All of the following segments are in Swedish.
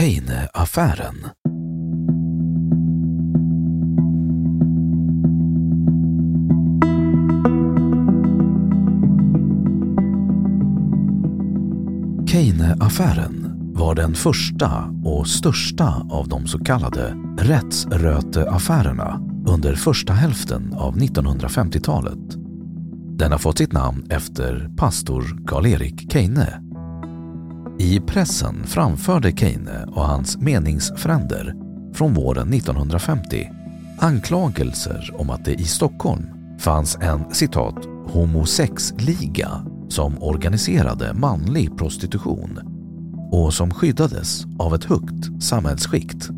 Kane-affären. Kane-affären var den första och största av de så kallade rättsröteaffärerna under första hälften av 1950-talet. Den har fått sitt namn efter pastor Karl-Erik Keine i pressen framförde Keine och hans meningsfränder från våren 1950 anklagelser om att det i Stockholm fanns en citat homosexliga som organiserade manlig prostitution och som skyddades av ett högt samhällsskikt.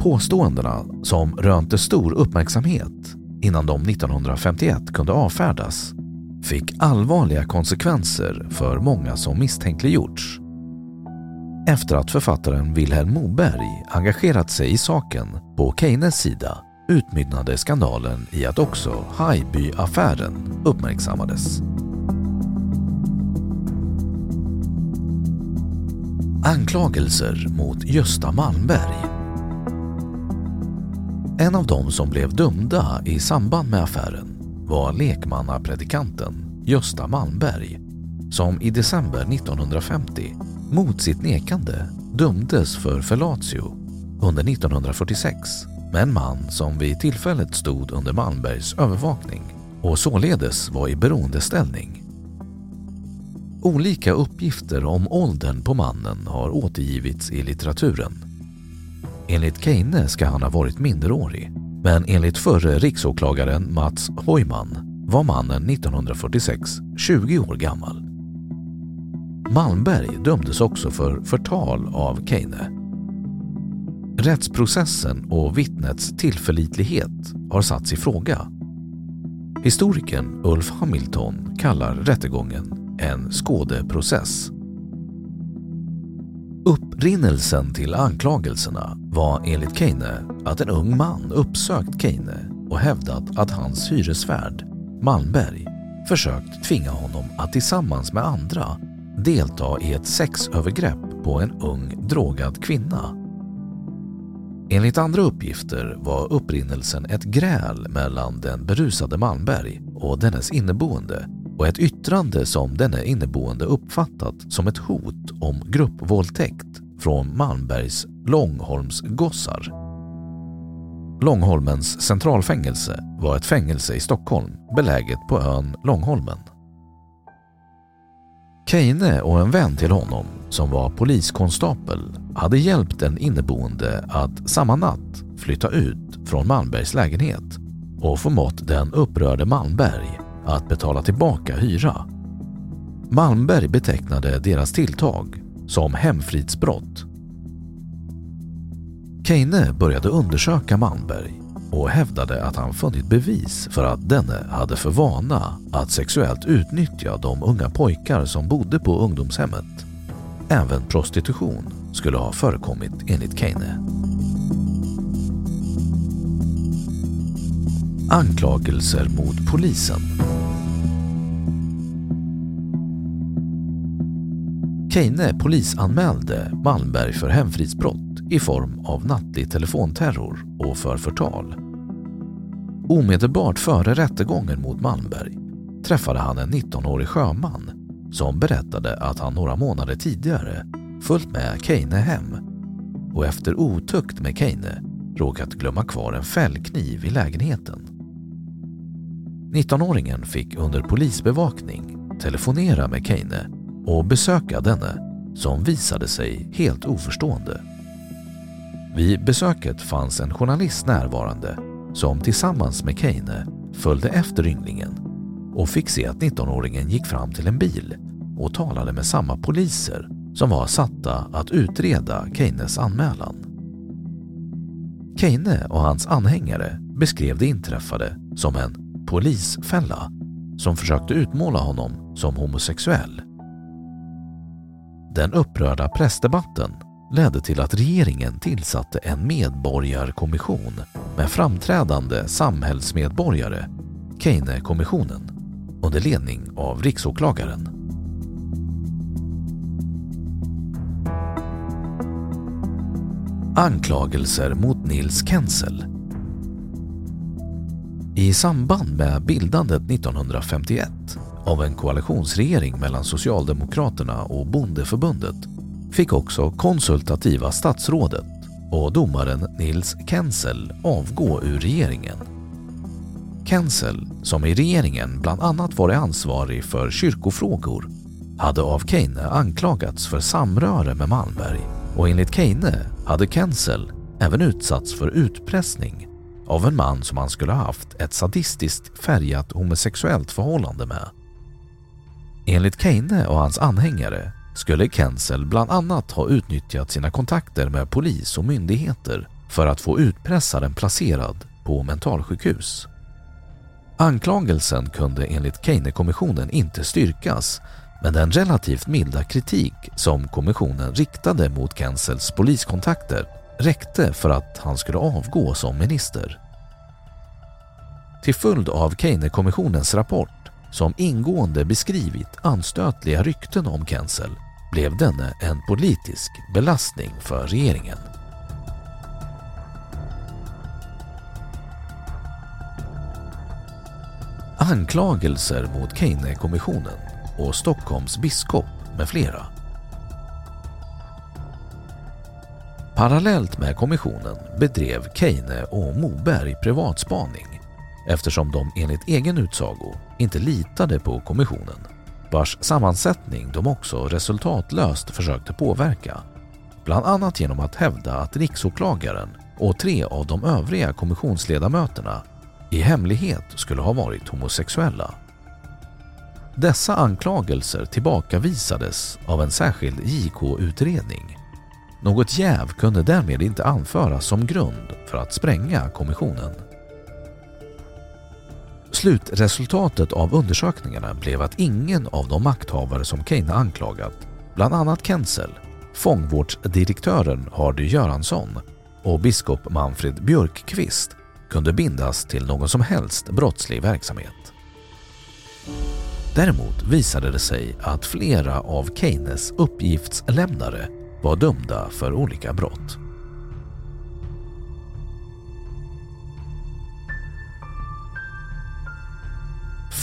Påståendena som rönte stor uppmärksamhet innan de 1951 kunde avfärdas fick allvarliga konsekvenser för många som misstänkliggjorts. Efter att författaren Vilhelm Moberg engagerat sig i saken på Keynes sida utmynnade skandalen i att också Haijby-affären uppmärksammades. Anklagelser mot Gösta Malmberg En av dem som blev dömda i samband med affären var lekmannapredikanten Gösta Malmberg som i december 1950 mot sitt nekande dömdes för fellatio under 1946 med en man som vid tillfället stod under Malmbergs övervakning och således var i beroendeställning. Olika uppgifter om åldern på mannen har återgivits i litteraturen. Enligt Keine ska han ha varit minderårig men enligt förre riksåklagaren Mats Hojman var mannen 1946 20 år gammal. Malmberg dömdes också för förtal av Keine. Rättsprocessen och vittnets tillförlitlighet har satts i fråga. Historikern Ulf Hamilton kallar rättegången en skådeprocess. Upprinnelsen till anklagelserna var enligt Keine att en ung man uppsökt Keine och hävdat att hans hyresvärd Malmberg försökt tvinga honom att tillsammans med andra delta i ett sexövergrepp på en ung drogad kvinna. Enligt andra uppgifter var upprinnelsen ett gräl mellan den berusade Malmberg och dennes inneboende och ett yttrande som denne inneboende uppfattat som ett hot om gruppvåldtäkt från Malmbergs Långholmsgossar. Långholmens centralfängelse var ett fängelse i Stockholm beläget på ön Långholmen. Keine och en vän till honom som var poliskonstapel hade hjälpt den inneboende att samma natt flytta ut från Malmbergs lägenhet och förmått den upprörde Malmberg att betala tillbaka hyra. Malmberg betecknade deras tilltag som hemfridsbrott. Keine började undersöka Malmberg och hävdade att han funnit bevis för att denne hade för vana att sexuellt utnyttja de unga pojkar som bodde på ungdomshemmet. även prostitution skulle ha förekommit enligt Keine. Anklagelser mot polisen Keine polisanmälde Malmberg för hemfridsbrott i form av nattlig telefonterror och för förtal. Omedelbart före rättegången mot Malmberg träffade han en 19-årig sjöman som berättade att han några månader tidigare följt med Keine hem och efter otukt med Keine råkat glömma kvar en fällkniv i lägenheten. 19-åringen fick under polisbevakning telefonera med Keine och besöka denne som visade sig helt oförstående. Vid besöket fanns en journalist närvarande som tillsammans med Keine följde efter ynglingen och fick se att 19-åringen gick fram till en bil och talade med samma poliser som var satta att utreda Keines anmälan. Keine och hans anhängare beskrev det inträffade som en polisfälla som försökte utmåla honom som homosexuell den upprörda pressdebatten ledde till att regeringen tillsatte en medborgarkommission med framträdande samhällsmedborgare, Keine-kommissionen, under ledning av riksåklagaren. Anklagelser mot Nils Kensel I samband med bildandet 1951 av en koalitionsregering mellan Socialdemokraterna och Bondeförbundet fick också konsultativa statsrådet och domaren Nils Kensel avgå ur regeringen. Kensel, som i regeringen bland annat varit ansvarig för kyrkofrågor, hade av Keine anklagats för samröre med Malmberg och enligt Keine hade Kensel även utsatts för utpressning av en man som han skulle ha haft ett sadistiskt färgat homosexuellt förhållande med. Enligt Keine och hans anhängare skulle Kensel bland annat ha utnyttjat sina kontakter med polis och myndigheter för att få utpressaren placerad på mentalsjukhus. Anklagelsen kunde enligt Keine-kommissionen inte styrkas men den relativt milda kritik som kommissionen riktade mot Kensels poliskontakter räckte för att han skulle avgå som minister. Till följd av Keine-kommissionens rapport som ingående beskrivit anstötliga rykten om Kensel blev denne en politisk belastning för regeringen. Anklagelser mot Keine-kommissionen och Stockholms biskop med flera. Parallellt med kommissionen bedrev Keine och Moberg privatspaning eftersom de enligt egen utsago inte litade på kommissionen vars sammansättning de också resultatlöst försökte påverka. Bland annat genom att hävda att riksåklagaren och tre av de övriga kommissionsledamöterna i hemlighet skulle ha varit homosexuella. Dessa anklagelser tillbakavisades av en särskild JK-utredning. Något jäv kunde därmed inte anföras som grund för att spränga kommissionen. Slutresultatet av undersökningarna blev att ingen av de makthavare som Keine anklagat, bland annat Kensel, fångvårdsdirektören Hardy Göransson och biskop Manfred Björkqvist kunde bindas till någon som helst brottslig verksamhet. Däremot visade det sig att flera av Keynes uppgiftslämnare var dömda för olika brott.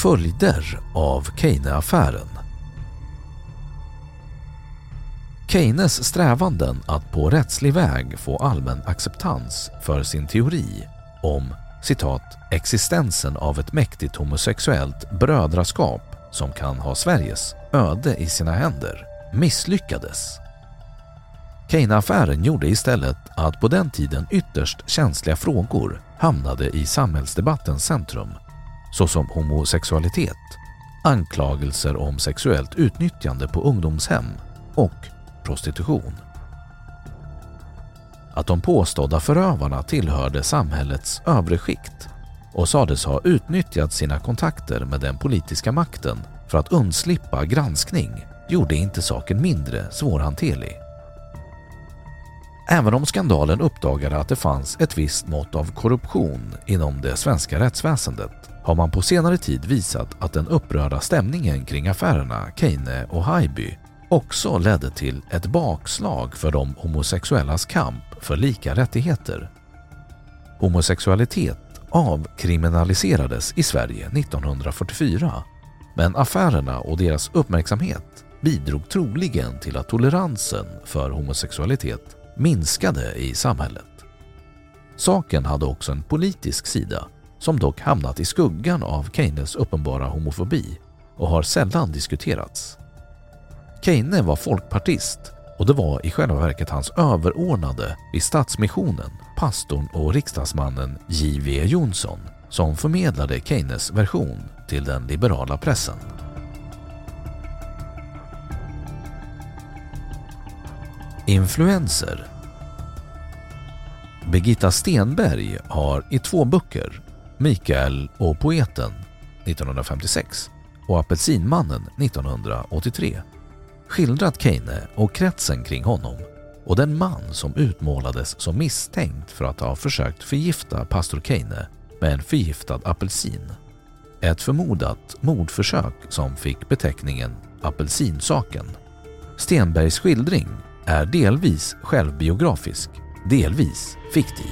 Följder av Keyne-affären. Keynes strävanden att på rättslig väg få allmän acceptans för sin teori om citat, existensen av ett mäktigt homosexuellt brödraskap som kan ha Sveriges öde i sina händer misslyckades. Keyne-affären gjorde istället att på den tiden ytterst känsliga frågor hamnade i samhällsdebattens centrum såsom homosexualitet, anklagelser om sexuellt utnyttjande på ungdomshem och prostitution. Att de påstådda förövarna tillhörde samhällets övre skikt och sades ha utnyttjat sina kontakter med den politiska makten för att undslippa granskning gjorde inte saken mindre svårhanterlig. Även om skandalen uppdagade att det fanns ett visst mått av korruption inom det svenska rättsväsendet har man på senare tid visat att den upprörda stämningen kring affärerna Keine och Haijby också ledde till ett bakslag för de homosexuellas kamp för lika rättigheter. Homosexualitet avkriminaliserades i Sverige 1944 men affärerna och deras uppmärksamhet bidrog troligen till att toleransen för homosexualitet minskade i samhället. Saken hade också en politisk sida som dock hamnat i skuggan av Keynes uppenbara homofobi och har sällan diskuterats. Keine var folkpartist och det var i själva verket hans överordnade i Stadsmissionen, pastorn och riksdagsmannen J.V. Jonsson som förmedlade Keynes version till den liberala pressen. Influenser Birgitta Stenberg har i två böcker, Mikael och poeten 1956 och Apelsinmannen 1983 skildrat Keine och kretsen kring honom och den man som utmålades som misstänkt för att ha försökt förgifta pastor Keine med en förgiftad apelsin. Ett förmodat mordförsök som fick beteckningen apelsinsaken. Stenbergs skildring är delvis självbiografisk, delvis fiktiv.